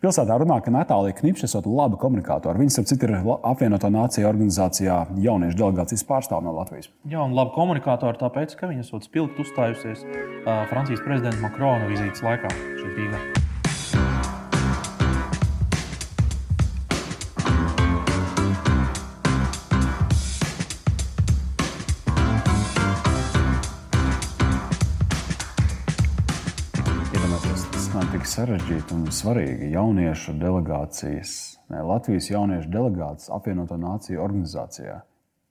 Pilsētā runā, ka Natālija Knipša esot laba komunikātora. Viņas, ap citu, ir apvienoto nāciju organizācijā jauniešu delegācijas pārstāvja no Latvijas. Jā, un laba komunikātora tāpēc, ka viņa esot spilgti uzstājusies uh, Francijas prezidenta Makrona vizītes laikā šeit Rīgā. Sarežģīti un svarīgi jauniešu delegācijas, ne, Latvijas jauniešu delegācijas apvienoto nāciju organizācijā.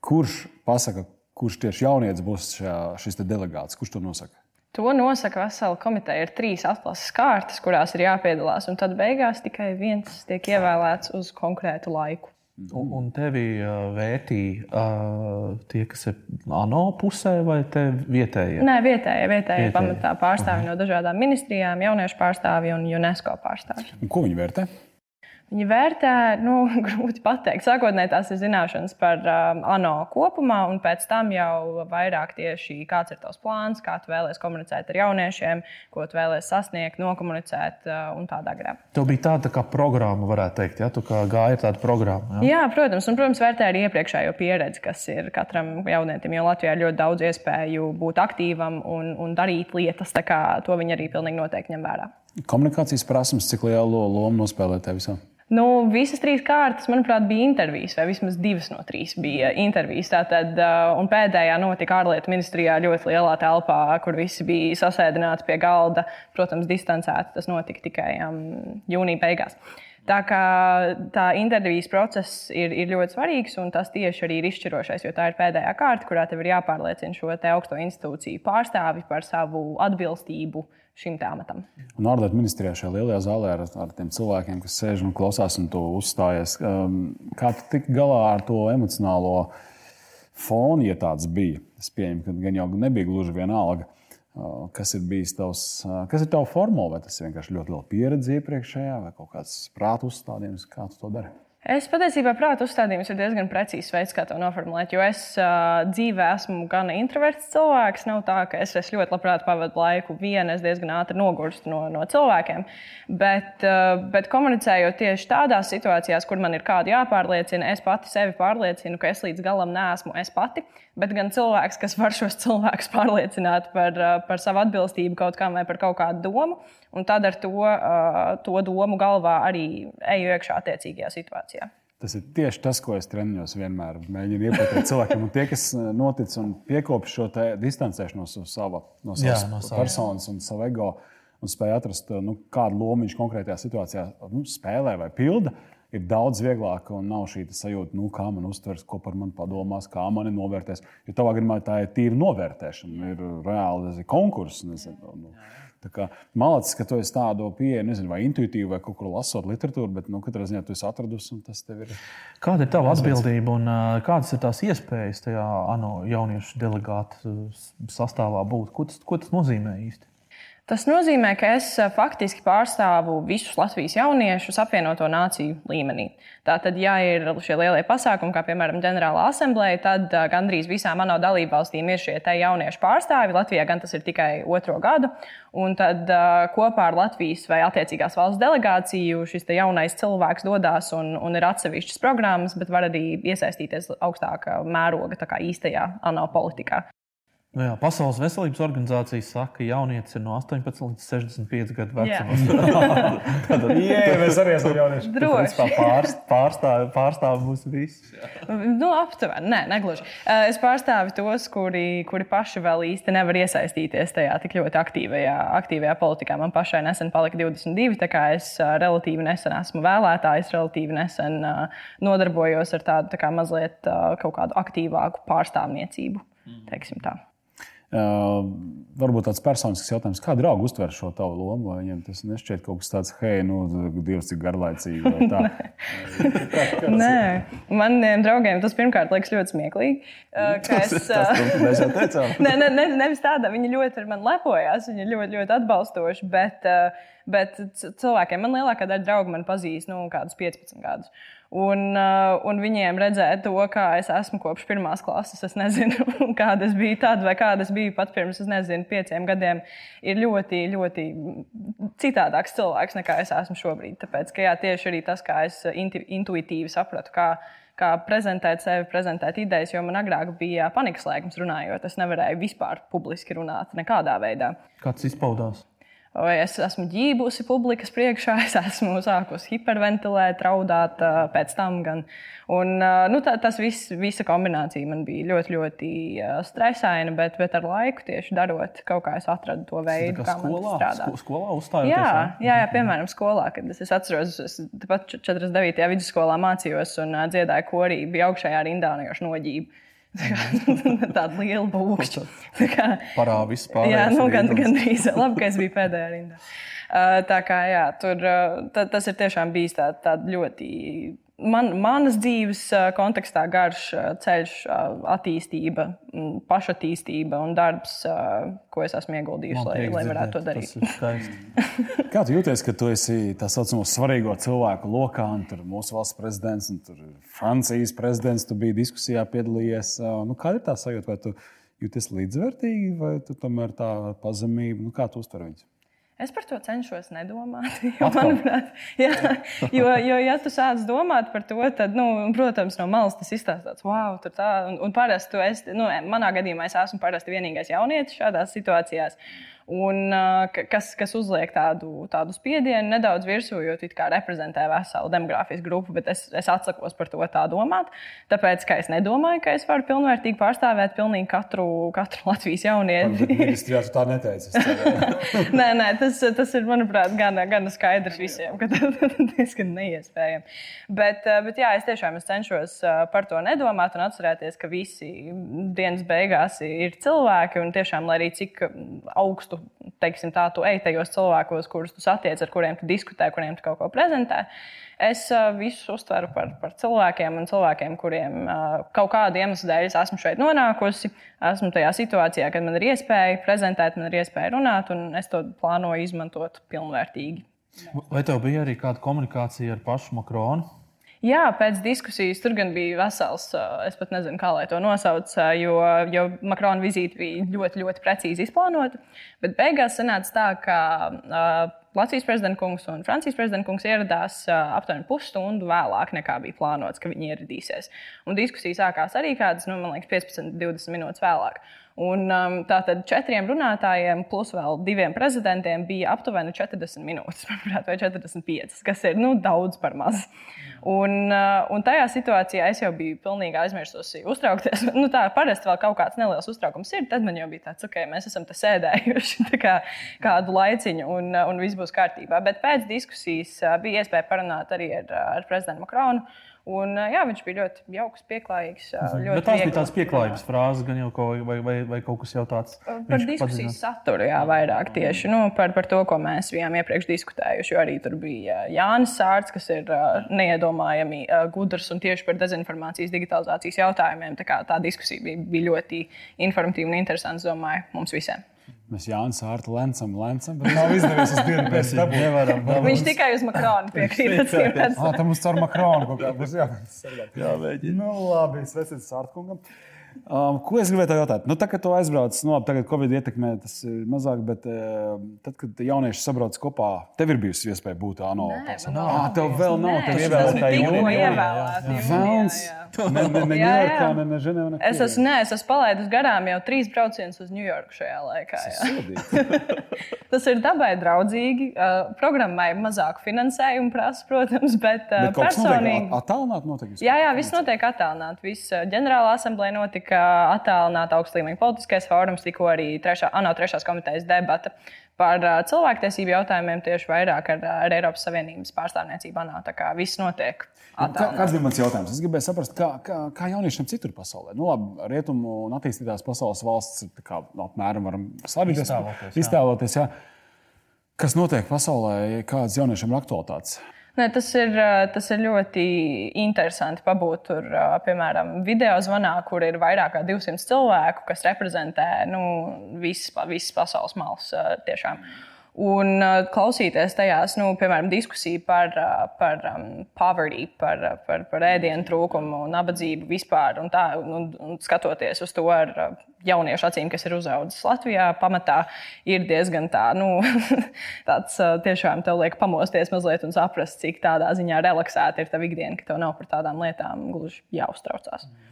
Kurš pasaka, kurš tieši jaunietis būs šajā, šis delegāts? Kurš to nosaka? To nosaka vesela komiteja. Ir trīs atlases kārtas, kurās ir jāpiedalās, un tad beigās tikai viens tiek ievēlēts uz konkrētu laiku. Un, un tevi vērtīja uh, tie, kas ir ANO pusē, vai te vietējie? Nē, vietējie, vietējie pamatā pārstāvji uh -huh. no dažādām ministrijām, jauniešu pārstāvji un UNESCO pārstāvji. Un ko viņi vērtē? Viņi vērtē, nu, grūti pateikt. Sākotnēji tās ir zināšanas par um, ANO kopumā, un pēc tam jau vairāk tieši kāds ir tavs plāns, kā tu vēlēsies komunicēt ar jauniešiem, ko tu vēlēsies sasniegt, nokomunicēt uh, un tādā garā. Tev bija tāda tā kā programma, varētu teikt, ja tu gāji ar tādu programmu. Ja? Jā, protams, un, protams, vērtē arī iepriekšējo pieredzi, kas ir katram jaunietim, jo Latvijā ir ļoti daudz iespēju būt aktīvam un, un darīt lietas, tā kā to viņi arī pilnīgi noteikti ņem vērā. Komunikācijas prasmes, cik lielu lomu nospēlē tev visā? Nu, visas trīs kārtas, manuprāt, bija intervijas, vai vismaz divas no trīs bija intervijas. Tātad, uh, un pēdējā notika ārlietu ministrijā ļoti lielā telpā, kur visi bija sasēdināti pie galda. Protams, distancēti tas notika tikai um, jūnija beigās. Tā kā tā intervijas process ir, ir ļoti svarīgs, un tas tieši arī ir izšķirošais, jo tā ir pēdējā kārta, kurā tev ir jāpārliecina šo augsto institūciju pārstāvi par savu atbilstību šim tēmatam. Un ārlietu ministrijā šajā lielajā zālē ar, ar tiem cilvēkiem, kas sēž un klausās un to uzstājas. Um, kā tu tik galā ar to emocionālo fonu, ja tāds bija? Es pieņemu, ka gan jau nebija gluži vienalga. Uh, kas ir bijis tavs, uh, kas ir tavs formula? Vai tas ir vienkārši ļoti liela pieredze iepriekšējā, vai kaut kāds prātu uzstādījums, kā tu to dari? Es patiesībā prātu uzstādījums ir diezgan precīzs veids, kā to noformulēt. Jo es uh, dzīvē esmu gan introverts cilvēks. Nav tā, ka es, es ļoti labprāt pavadu laiku viena, es diezgan ātri nogurstu no, no cilvēkiem. Bet, uh, bet komunicējot tieši tādās situācijās, kur man ir kādu jāpārliecina, es pati sevi pārliecinu, ka es līdz galam neesmu es pati, bet gan cilvēks, kas var šos cilvēkus pārliecināt par, par savu atbilstību kaut kam vai par kaut kādu domu. Un tad ar to, to domu galvā arī eju iekšā attiecīgajā situācijā. Tas ir tieši tas, ko es treniņos vienmēr mēģinu iepatīt cilvēkiem. Un tie, kas notic un piekopja šo distancēšanos no sava, no savas Jā, no sava. personas un savu ego un spēj atrast, nu, kādu lomu viņš konkrētajā situācijā nu, spēlē vai pilda, ir daudz vieglāk un nav šī sajūta, nu, kā man uztvers, ko par mani padomās, kā mani novērtēs. Jo tavā gadījumā tā ir tīra novērtēšana, ir reāli konkurss. Nu, Malacis, ka tu esi tādu pieeju, nezinu, vai intuitīvi, vai kaut kur lasot literatūru, bet nu, katrā ziņā tu esi atradusi un tas tev ir. Kāda ir tava atbildība un kādas ir tās iespējas tajā ANO jauniešu delegātu sastāvā būt? Ko tas, ko tas nozīmē īsti? Tas nozīmē, ka es eh, faktiski pārstāvu visus Latvijas jauniešus apvienoto nāciju līmenī. Tātad, ja ir šie lielie pasākumi, kā piemēram ģenerāla asambleja, tad eh, gandrīz visām ANO dalībvalstīm ir šie jauniešu pārstāvi. Latvijā gan tas ir tikai otro gadu. Un tad uh, kopā ar Latvijas vai attiecīgās valsts delegāciju šis jaunais cilvēks dodas un, un ir atsevišķas programmas, bet var arī iesaistīties augstākā mēroga, īstajā ANO politikā. Nu jā, Pasaules veselības organizācija saka, ka jaunietis ir no 18 līdz 65 gadu vecumam. Tad jā, mēs arī esam jaunieši. Droši. Pārstāv, pārstāv, pārstāv mūs visus. Nu, aptuveni, nē, negluži. Es pārstāvu tos, kuri, kuri paši vēl īsti nevar iesaistīties tajā tik ļoti aktīvajā, aktīvajā politikā. Man pašai nesen palika 22, tā kā es relatīvi nesen esmu vēlētājs, relatīvi nesen nodarbojos ar tādu tā kā mazliet kaut kādu aktīvāku pārstāvniecību. Teiksim tā. Uh, varbūt tāds personisks jautājums, kā draugi uztver šo tavu lomu? Vai viņiem tas nešķiet kaut kas tāds, hei, nu, Dievs, cik garlaicīgi? Nē, maniem draugiem tas pirmkārt liekas ļoti smieklīgi. Tas, es, tas, mēs jau teicām. ne, ne, ne, nevis tādā, viņi ļoti ar mani lepojās, viņi ļoti, ļoti atbalstoši. Bet, uh, bet cilvēkiem, man lielākā daļa draugu man pazīst nu, kādus 15 gadus. Un, uh, un viņiem redzēt to, kā es esmu kopš pirmās klases. Es nezinu, kāda es biju tad, vai kāda es biju pat pirms, nezinu, pieciem gadiem. Ir ļoti, ļoti citādāks cilvēks nekā es esmu šobrīd. Tāpēc, ka jā, tieši arī tas, kā es intu, intuitīvi sapratu, kā, kā prezentēt sevi, prezentēt idejas, jo man agrāk bija panikas lēkums runājot. Es nevarēju vispār publiski runāt nekādā veidā. Kāds izpaudās? Vai es esmu ģībusi publikas priekšā, es esmu sākusi hiperventilēt, raudāt pēc tam. Gan. Un, nu, tā, tas viss, visa kombinācija man bija ļoti, ļoti stresaina, bet, bet ar laiku tieši darot, kaut kā es atradu to veidu, kā skolā, man strādāt. Sko, skolā uzstājot? Jā, jā, jā, piemēram, skolā, kad es, es atceros, es pat 49. vidusskolā mācījos un dziedāju korī, bija augšējā rindā un vienkārši noģību. Tāda liela būkšķa. Tā Parāda vispār. Jā, nu, gan, gan drīz. Labi, ka es biju pēdējā rindā. Tā kā jā, tur, tas ir tiešām bijis tā, tā ļoti man, manas dzīves kontekstā garš ceļš, attīstība, pašattīstība un darbs, ko es esmu ieguldījusi, lai, lai varētu to darīt. Kā tu jūties, ka tu esi tā saucamo svarīgo cilvēku lokā, un tur mūsu valsts prezidents, un tur Francijas prezidents, tu biji diskusijā piedalījies? Nu, kāda ir tā sajūta? Vai tu jūties līdzvērtīgi, vai tu tomēr tā pazemība, nu, kā tu uztver viņus? Es par to cenšos nedomāt. Jo, manuprāt, jā, jo, jo, ja tu sāc domāt par to, tad, nu, protams, no malas tas izstāsta, wow, tur tā. Un, un parasti, es, nu, manā gadījumā, es esmu parasti vienīgais jaunietis šādās situācijās un kas, kas uzliek tādu, tādu spiedienu nedaudz virsū, jo tā reprezentē veselu demogrāfisku grupu, bet es, es atsakos par to tā domāt. Tāpēc, ka es nedomāju, ka es varu pilnvērtīgi pārstāvēt pilnīgi katru, katru Latvijas jaunieti. Ministrijā tu tā neteici. nē, nē, tas, tas ir, manuprāt, gan, gan skaidrs visiem, ka tas ir diezgan neiespējami. Bet, bet jā, es tiešām es cenšos par to nedomāt un atcerēties, ka visi dienas beigās ir cilvēki un tiešām, lai arī cik augstu teiksim, tā, tu ej tajos cilvēkos, kurus tu satiec, ar kuriem tu diskutē, kuriem tu kaut ko prezentē. Es uh, visus uztveru par, par cilvēkiem un cilvēkiem, kuriem uh, kaut kādu iemeslu dēļ es esmu šeit nonākusi. Esmu tajā situācijā, kad man ir iespēja prezentēt, man ir iespēja runāt, un es to plānoju izmantot pilnvērtīgi. Vai tev bija arī kāda komunikācija ar pašu Makronu? Jā, pēc diskusijas tur gan bija vesels, es pat nezinu, kā lai to nosauc, jo, jo Makrona vizīte bija ļoti, ļoti precīzi izplānota. Bet beigās sanāca tā, ka uh, Latvijas prezidents kungs un Francijas prezidents kungs ieradās uh, aptuveni pusstundu vēlāk nekā bija plānots, ka viņi ieradīsies. Un diskusija sākās arī kādas, nu, man liekas, 15, 20 minūtes vēlāk. Un, um, tātad četriem runātājiem, plus vēl diviem prezidentiem, bija aptuveni 40 minūtes, manuprāt, vai 45, kas ir nu, daudz par maz. Un, uh, un tajā situācijā es jau biju pilnīgi aizmirsusi uztraukties. Nu, tā parasti vēl kaut kāds neliels uztraukums ir. Tad man jau bija tāds, okay, mēs esam te sēdējuši kā, kādu laiciņu un, uh, un viss būs kārtībā. Bet pēc diskusijas uh, bija iespēja parunāt arī ar, ar prezidentu Makronu. Un, jā, viņš bija ļoti jauks, pieklājīgs. Mhm. Ļoti tās bija tādas pieklājības frāzes, gan jau kaut, vai, vai, vai kaut kas tāds - par padzinās. saturu, jā, vairāk tieši nu, par, par to, ko mēs bijām iepriekš diskutējuši. Jo arī tur bija Jānis Sārts, kas ir neiedomājami gudrs un tieši par dezinformācijas, digitalizācijas jautājumiem. Tā, kā, tā diskusija bija, bija ļoti informatīva un interesanta, domāju, mums visiem. Mēs Jānis Ārta lencam, lencam, bet nav izdevies uz dienu pēc tam. Nevaram, nevaram. Viņš tikai uz Makronu piekrīt. Ah, tam mums caur Makronu kaut kā būs jāmēģina. Jā, nu, labi, sveiciens Ārtkungam. Um, ko es gribēju jautāt? Nu, tā, kad tu aizbrauc, nu, labi, tagad Covid ietekmē tas ir mazāk, bet uh, tad, kad jaunieši sabrauc kopā, tev ir bijusi iespēja būt ANO. Ah, tev vēl nav, tev ievēlētāji jūnijā. Vēlns. Ne, ne, ne Ņujorkā, ne, ne Ženēvā. Es esmu, nē, es esmu palaidis garām jau trīs braucienus uz Ņujorku šajā laikā. Tas ir dabai draudzīgi. Uh, programmai mazāk finansējumu prasa, protams, bet, uh, bet personīgi. Attālināt notiek? Jā, jā, viss notiek attālināt. Viss ģenerāla asamblēja notika attālināt augstu līmeņu politiskais fórums, tikko arī trešā, ANO trešās komitejas debata par uh, cilvēktiesību jautājumiem tieši vairāk ar, ar Eiropas Savienības pārstāvniecību ANO. Tā kā viss notiek. Kā, kāds bija mans jautājums? Es gribēju saprast, kā, kā, kā jauniešiem citur pasaulē. Nu, labi, rietumu un attīstītās pasaules valsts kā, nu, apmēram varam slēpties, iztēloties. Jā. Kas notiek pasaulē, kādas jauniešiem ir aktualitātes? Ne, tas, ir, tas ir ļoti interesanti pabūt tur, piemēram, video zvanā, kur ir vairāk kā 200 cilvēku, kas reprezentē nu, visas, visas pasaules malas. Tiešām. Un uh, klausīties tajās, nu, piemēram, diskusiju par, uh, par um, poverty, par, uh, par, par ēdienu trūkumu, nabadzību vispār. Un tā, un, un skatoties uz to ar jauniešu acīm, kas ir uzaugusi Latvijā, pamatā ir diezgan tā, nu, tāds tiešām te liek pamosties mazliet un saprast, cik tādā ziņā relaksēta ir tā ikdiena, ka tev nav par tādām lietām gluži jāuztraucās. Mm.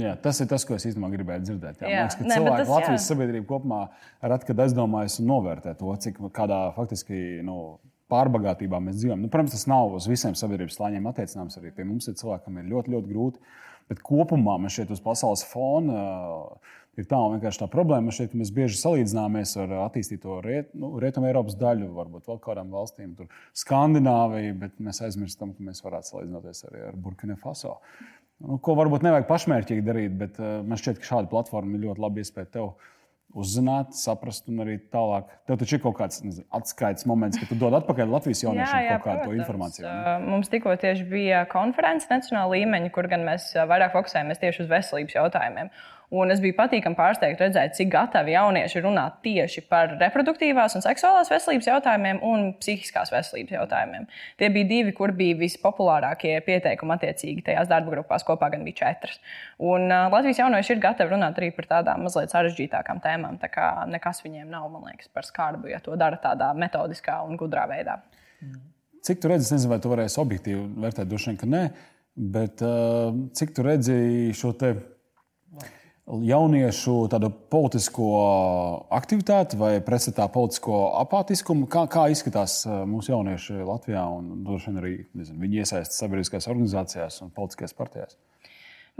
Jā, tas ir tas, ko es īstenībā gribēju dzirdēt. Jā, jā. Man liekas, ka ne, cilvēki tas, Latvijas jā. sabiedrība kopumā reti, aizdomājas un novērtē to, cik kādā faktiski nu, pārbagātībā mēs dzīvojam. Nu, protams, tas nav uz visiem sabiedrības slāņiem attiecināms. Arī pie mums ir cilvēki, kam ir ļoti, ļoti grūti. Bet kopumā mēs šeit uz pasaules fona uh, ir tā tā problēma. Šeit mēs bieži salīdzināmies ar attīstīto riet, nu, rietumu Eiropas daļu, varbūt vēl kādām valstīm, tur Skandināviju, bet mēs aizmirstam, ka mēs varētu salīdzināties arī ar Burkina Faso. Nu, ko varbūt nevajag pašmērķīgi darīt, bet uh, man šķiet, ka šāda platforma ir ļoti labi iespēja tev uzzināt, saprast un arī tālāk. Tev taču ir kaut kāds nezinu, atskaites moments, kad tu dod atpakaļ Latvijas jauniešiem jā, jā, kaut kādu protams. informāciju. Ne? Mums tikko tieši bija konference nacionāla līmeņa, kur gan mēs vairāk fokusējamies tieši uz veselības jautājumiem. Un es biju patīkami pārsteigta redzēt, cik gatavi jaunieši runāt tieši par reproduktīvās un seksuālās veselības jautājumiem un psihiskās veselības jautājumiem. Tie bija divi, kur bija vispopulārākie pieteikumi attiecīgi tajās darba grupās. Kopā gan bija četras. Un uh, Latvijas jaunieši ir gatavi runāt arī par tādām mazliet sarežģītākām tēmām. Tā kā nekas viņiem nav, man liekas, par skarbu, ja to dara tādā metodiskā un gudrā veidā. Cik tu redzi, es nezinu, vai tu varēsi objektīvi vērtēt, droši vien, ka nē, bet uh, cik tu redzi šo te jauniešu politisko aktivitāti vai pretstatā politisko apātiskumu. Kā, kā izskatās uh, mūsu jaunieši Latvijā un droši vien arī nezinu, viņi iesaistās sabiedriskajās organizācijās un politiskajās partijās?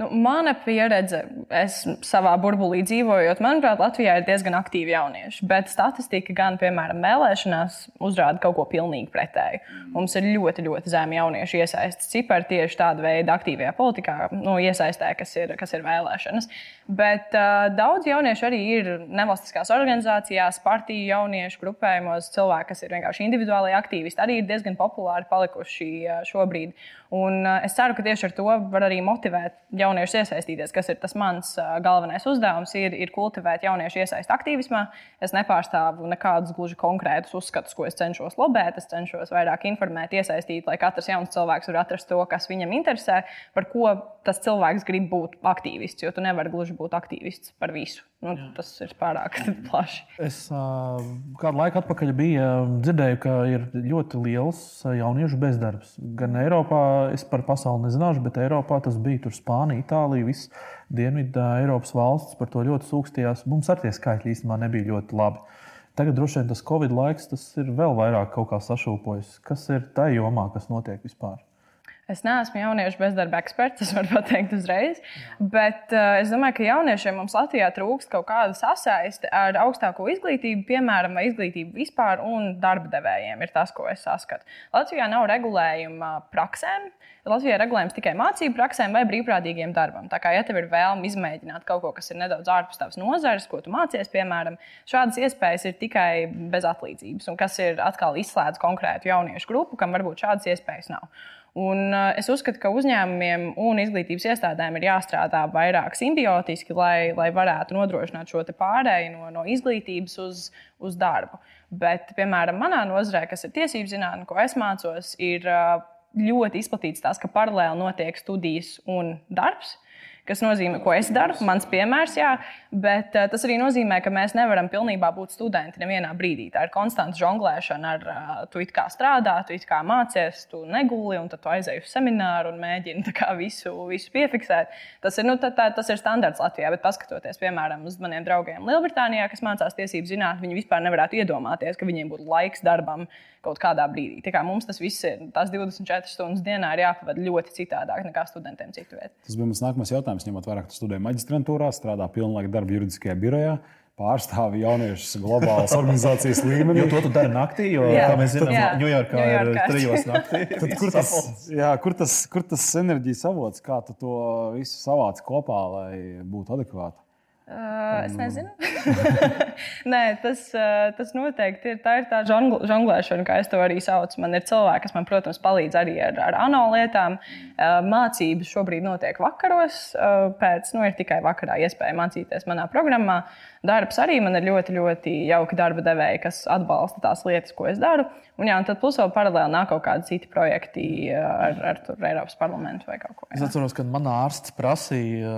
Nu, mana pieredze, es savā burbulī dzīvojot, manuprāt, Latvijā ir diezgan aktīvi jaunieši. Bet statistika, gan, piemēram, vēlēšanās, uzrāda kaut ko pilnīgi pretēju. Mums ir ļoti, ļoti zema jauniešu iesaistes cipari tieši tāda veida aktīvajā politikā, nu, iesaistē, kas ir, kas ir vēlēšanas. Bet uh, daudz jauniešu arī ir nevalstiskās organizācijās, partiju jauniešu grupējumos, cilvēki, kas ir vienkārši individuāli aktīvisti, arī ir diezgan populāri palikuši šobrīd. Un uh, es ceru, ka tieši ar to var arī motivēt jauniešus iesaistīties, kas ir tas mans galvenais uzdevums, ir, ir kultivēt jauniešu iesaistu aktīvismā. Es nepārstāvu nekādus gluži konkrētus uzskatus, ko es cenšos lobēt. Es cenšos vairāk informēt, iesaistīt, lai katrs jauns cilvēks var atrast to, kas viņam interesē, par ko tas cilvēks grib būt aktīvists. Jo tu nevari gluži būt aktīvists par visu. Nu, Jā. tas ir pārāk plaši. Es kādu laiku atpakaļ biju dzirdēju, ka ir ļoti liels jauniešu bezdarbs. Gan Eiropā, es par pasauli nezināšu, bet Eiropā tas bija tur Spānija, Itālija, visas Dienvidu Eiropas valstis par to ļoti sūkstījās. Mums ar tie skaitļi īstenībā nebija ļoti labi. Tagad droši vien tas Covid laiks, tas ir vēl vairāk sašūpojis. Kas ir tajā jomā, kas notiek vispār? Es neesmu jauniešu bezdarba eksperts, tas var pateikt uzreiz. Bet uh, es domāju, ka jauniešiem mums Latvijā trūkst kaut kāda sasaiste ar augstāko izglītību, piemēram, izglītību vispār, un darba devējiem ir tas, ko es saskatu. Latvijā nav regulējuma praksēm. Latvijā ir regulējums tikai mācību praksēm vai brīvprātīgiem darbam. Tā kā, ja tev ir vēlme izmēģināt kaut ko, kas ir nedaudz ārpus tavas nozares, ko tu mācies, piemēram, šādas iespējas ir tikai bez atlīdzības, un kas ir atkal izslēdz konkrētu jauniešu grupu, kam varbūt šādas iespējas nav. Un, uh, es uzskatu, ka uzņēmumiem un izglītības iestādēm ir jāstrādā vairāk simbiotiski, lai, lai varētu nodrošināt šo pārēju no, no izglītības uz, uz darbu. Bet, piemēram, manā nozarē, kas ir tiesību zinātnē, ko es mācos, ir uh, ļoti izplatīts tas, ka paralēli notiek studijas un darbs kas nozīmē, ko es daru, mans piemērs, jā, bet uh, tas arī nozīmē, ka mēs nevaram pilnībā būt studenti nevienā brīdī. Tā ir konstanta žonglēšana ar, uh, tu it kā strādā, tu it kā mācies, tu neguli, un tad tu aizej uz semināru un mēģini visu, visu piefiksēt. Tas ir, nu, tā, tā, tas ir standarts Latvijā, bet paskatoties, piemēram, uz maniem draugiem Lielbritānijā, kas mācās tiesību zinātnē, viņi vispār nevarētu iedomāties, ka viņiem būtu laiks darbam kaut kādā brīdī. Tā kā mums tas viss ir, tās 24 stundas dienā ir jāpavada ļoti citādāk nekā studentiem citu vietu. Tas bija mans nākamais jautājums, ņemot vērā, ka tu studēji maģistrantūrā, strādā pilnlaika darba juridiskajā birojā pārstāvi jauniešus globālas organizācijas līmenī. Jo to tu dari naktī, jo, jā, kā mēs zinām, Ņujorkā ir trijos naktī. Tad, kur, tas, jā, kur, tas, kur tas enerģijas avots, kā tu to visu savāc kopā, lai būtu adekvāti? Uh, es nezinu. Nē, tas, tas noteikti ir tā, ir tā žonglēšana, kā es to arī saucu. Man ir cilvēki, kas man, protams, palīdz arī ar, ar ANO lietām. Mācības šobrīd notiek vakaros. Pēc, nu, ir tikai vakarā iespēja mācīties manā programmā. Darbs arī man ir ļoti, ļoti jauki darba devēji, kas atbalsta tās lietas, ko es daru. Un, jā, un tad plus vēl paralēli nāk kaut kādi citi projekti ar, ar Eiropas parlamentu vai kaut ko. Jā. Es atceros, kad man ārsts prasīja,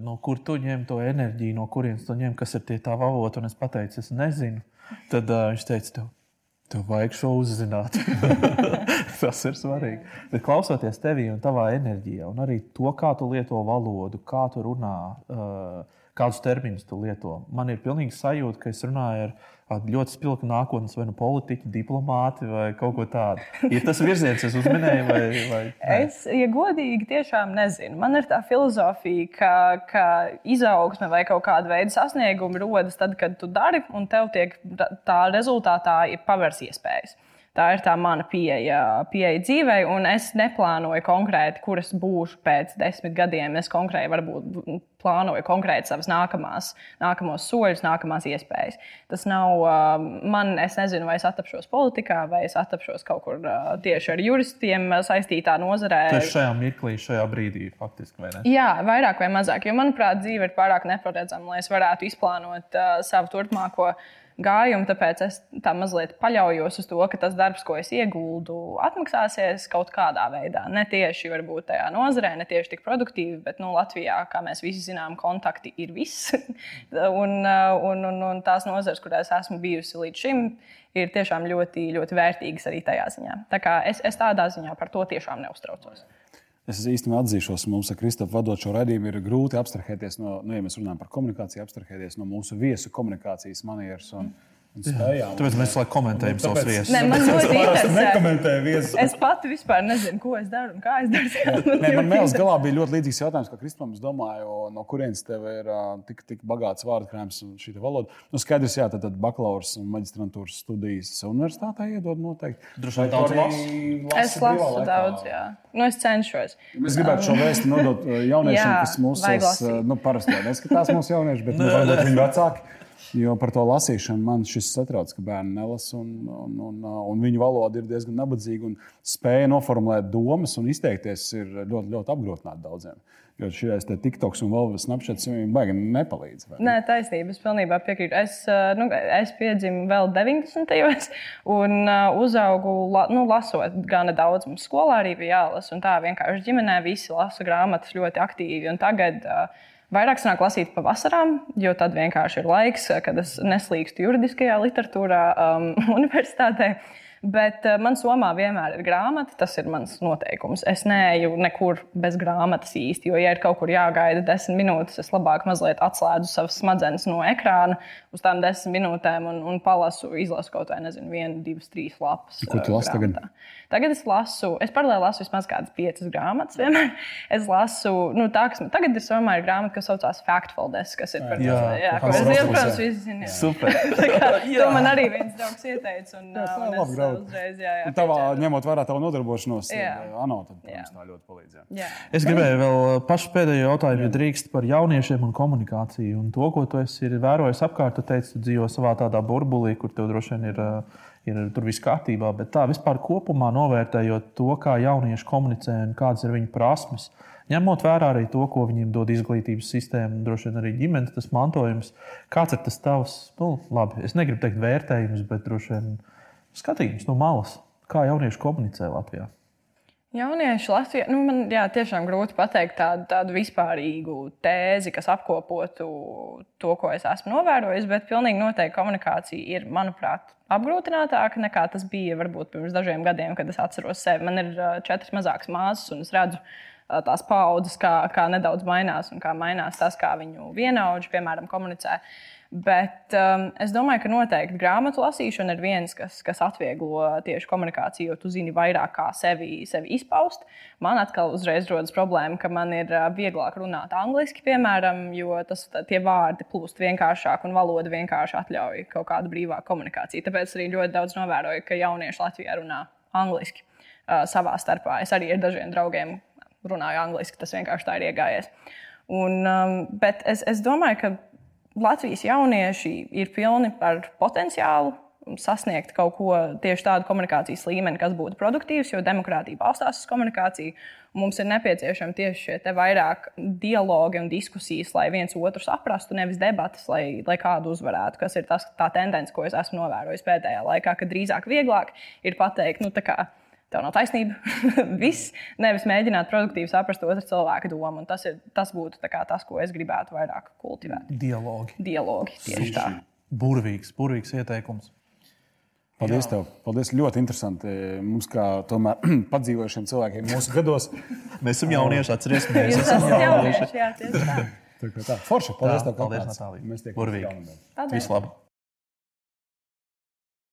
no kur tu ņem to enerģiju, no kurienes tu ņem, kas ir tie tā avoti, un es pateicu, es nezinu. Tad uh, viņš teica, tev, tev vajag šo uzzināt. Tas ir svarīgi. Bet klausoties tevī un tavā enerģijā, un arī to, kā tu lieto valodu, kā tu runā. Uh, kādus terminus tu lieto. Man ir pilnīgi sajūta, ka es runāju ar ļoti spilgtu nākotnes, vai nu politiķu, diplomāti vai kaut ko tādu. Ir tas virziens, kas uzminēja, vai, vai ne? Es, ja godīgi, tiešām nezinu. Man ir tā filozofija, ka, ka izaugsme vai kaut kāda veida sasniegumi rodas tad, kad tu dari, un tev tiek tā rezultātā ir pavērs iespējas. Tā ir tā mana pieeja, pieeja dzīvei, un es neplānoju konkrēti, kur es būšu pēc desmit gadiem. Es konkrēti varbūt plānoju konkrēti savas nākamās, nākamos soļus, nākamās iespējas. Tas nav man, es nezinu, vai es atrapšos politikā, vai es atrapšos kaut kur tieši ar juristiem saistītā nozarē. Tas šajā mirklī, šajā brīdī, faktiski, vai ne? Jā, vairāk vai mazāk, jo manuprāt, dzīve ir pārāk neparedzama, lai es varētu izplānot uh, savu turpmāko gājumu, tāpēc es tā mazliet paļaujos uz to, ka tas darbs, ko es ieguldu, atmaksāsies kaut kādā veidā. Ne tieši varbūt tajā nozarē, ne tieši tik produktīvi, bet nu, Latvijā, kā mēs visi zinām, kontakti ir viss. un, un, un, un tās nozares, kurās esmu bijusi līdz šim, ir tiešām ļoti, ļoti vērtīgas arī tajā ziņā. Tā kā es, es tādā ziņā par to tiešām neuztraucos. Es īstenībā atzīšos, mums ar Kristofru vadot šo raidījumu ir grūti abstrahēties no, nu, ja mēs runājam par komunikāciju, abstrahēties no mūsu viesu komunikācijas manieres. Un, mm Spējām, Tāpēc mēs laikam komentējam nu, savus viesus. Nē, man ļoti interesē. Es pati vispār nezinu, ko es daru un kā es daru. Nē, man mēls galā bija ļoti līdzīgs jautājums, kā Kristofam. Es domāju, no kurienes tev ir tik, tik bagāts vārdkrājums un šī valoda. Nu, skaidrs, jā, tad, tad bakalaura un maģistrantūras studijas universitātē iedod noteikti. Droši vien daudz lasu. Es lasu daudz, jā. Nu, es cenšos. Mēs gribētu šo vēstu nodot jauniešiem, jā, kas mūsu nu, parasti neskatās mūsu jaunieši, bet nu, varbūt viņi vecāki. Jo par to lasīšanu man šis satrauc, ka bērni nelasa, un, un, un, un viņu valoda ir diezgan nabadzīga. Spēja noformulēt domas un izteikties ir ļoti, ļoti apgrūtināta daudziem. Jo šis TikToks un vēl Snapchats viņam baigi nepalīdz. Vai? Nē, taisnība. Es pilnībā piekrītu. Es, nu, es piedzimu vēl 90. gados un uh, uzaugu la, nu, lasot gana daudz. Mums skolā arī bija jālasa. Tā vienkārši ģimenē visi lasa grāmatas ļoti aktīvi. Tagad uh, Vairāk sanāk lasīt pavasarām, jo tad vienkārši ir laiks, kad es neslīgstu juridiskajā literatūrā um, universitātē. Bet uh, man somā vienmēr ir grāmata, tas ir mans noteikums. Es neeju nekur bez grāmatas īsti, jo, ja ir kaut kur jāgaida desmit minūtes, es labāk mazliet atslēdzu savas smadzenes no ekrāna uz tām desmit minūtēm un, un palasu, izlasu kaut vai nezinu, vienu, divas, trīs lapas. Ko tu lasi tagad? Tagad es lasu, es paralēli lasu vismaz kādas piecas grāmatas. Vienmēr. Es lasu, nu, tā, kas man tagad ir, somā, ir grāmata, kas saucās Factfoldes, kas ir par to, ko es zinu, visi zina. Super. kā, to man arī viens draugs ieteica. Un, jā, un es uzreiz, jā, jā. Tavā, ņemot vērā tavu nodarbošanos, ANO, tad protams, tā ļoti palīdz. Jā. Es gribēju vēl pašu pēdējo jautājumu, ja drīkst par jauniešiem un komunikāciju. Un to, ko tu esi vērojis apkārt, tu teici, tu dzīvo savā tādā burbulī, kur tev droši vien ir. Ir tur viss kārtībā, bet tā vispār kopumā novērtējot to, kā jaunieši komunicē un kādas ir viņu prasmes. Ņemot vērā arī to, ko viņiem dod izglītības sistēma, droši vien arī ģimenes tas mantojums, kāds ir tas tavs, nu, labi, es negribu teikt vērtējums, bet droši vien skatījums no malas, kā jaunieši komunicē Latvijā. Jaunieši Latvijā, nu, man jā, tiešām grūti pateikt tādu, tādu vispārīgu tēzi, kas apkopotu to, ko es esmu novērojis, bet pilnīgi noteikti komunikācija ir, manuprāt, apgrūtinātāka nekā tas bija varbūt pirms dažiem gadiem, kad es atceros sevi. Man ir četras mazākas māsas, un es redzu tās paudzes, kā, kā nedaudz mainās un kā mainās tas, kā viņu vienaudži, piemēram, komunicē. Uh, Bet um, es domāju, ka noteikti grāmatu lasīšana ir viens, kas, kas atvieglo tieši komunikāciju, jo tu zini vairāk, kā sevi, sevi izpaust. Man atkal uzreiz rodas problēma, ka man ir uh, vieglāk runāt angliski, piemēram, jo tas, tie vārdi plūst vienkāršāk un valoda vienkārši atļauj kaut kādu brīvāku komunikāciju. Tāpēc arī ļoti daudz novēroju, ka jaunieši Latvijā runā angliski uh, savā starpā. Es arī ar dažiem draugiem runāju angliski, tas vienkārši tā ir iegājies. Un, um, bet es, es domāju, ka Latvijas jaunieši ir pilni ar potenciālu sasniegt kaut ko tieši tādu komunikācijas līmeni, kas būtu produktīvs, jo demokrātija balstās uz komunikāciju. Mums ir nepieciešami tieši šie vairāk dialogi un diskusijas, lai viens otru saprastu, nevis debatas, lai, lai kādu uzvarētu. Kas ir tas, tā tendence, ko es esmu novērojis pēdējā laikā, ka drīzāk vieglāk ir pateikt, nu, tā kā tev nav taisnība. Viss, nevis mēģināt produktīvi saprast otru cilvēku domu. Un tas, ir, tas būtu tas, ko es gribētu vairāk kultivēt. Dialogi. Dialogi tieši tā. Burvīgs, burvīgs ieteikums. Paldies, Jā. tev. Paldies. Ļoti interesanti. Mums, kā tomēr padzīvojušiem cilvēkiem, mūsu gados, mēs esam jaunieši, atcerieties, mēs esam jaunieši. Jā, tieši tā. Tā kā tā. Forši. Paldies, tev. Paldies, Natālija. Mēs tiekamies. Burvīgi. Vislabāk.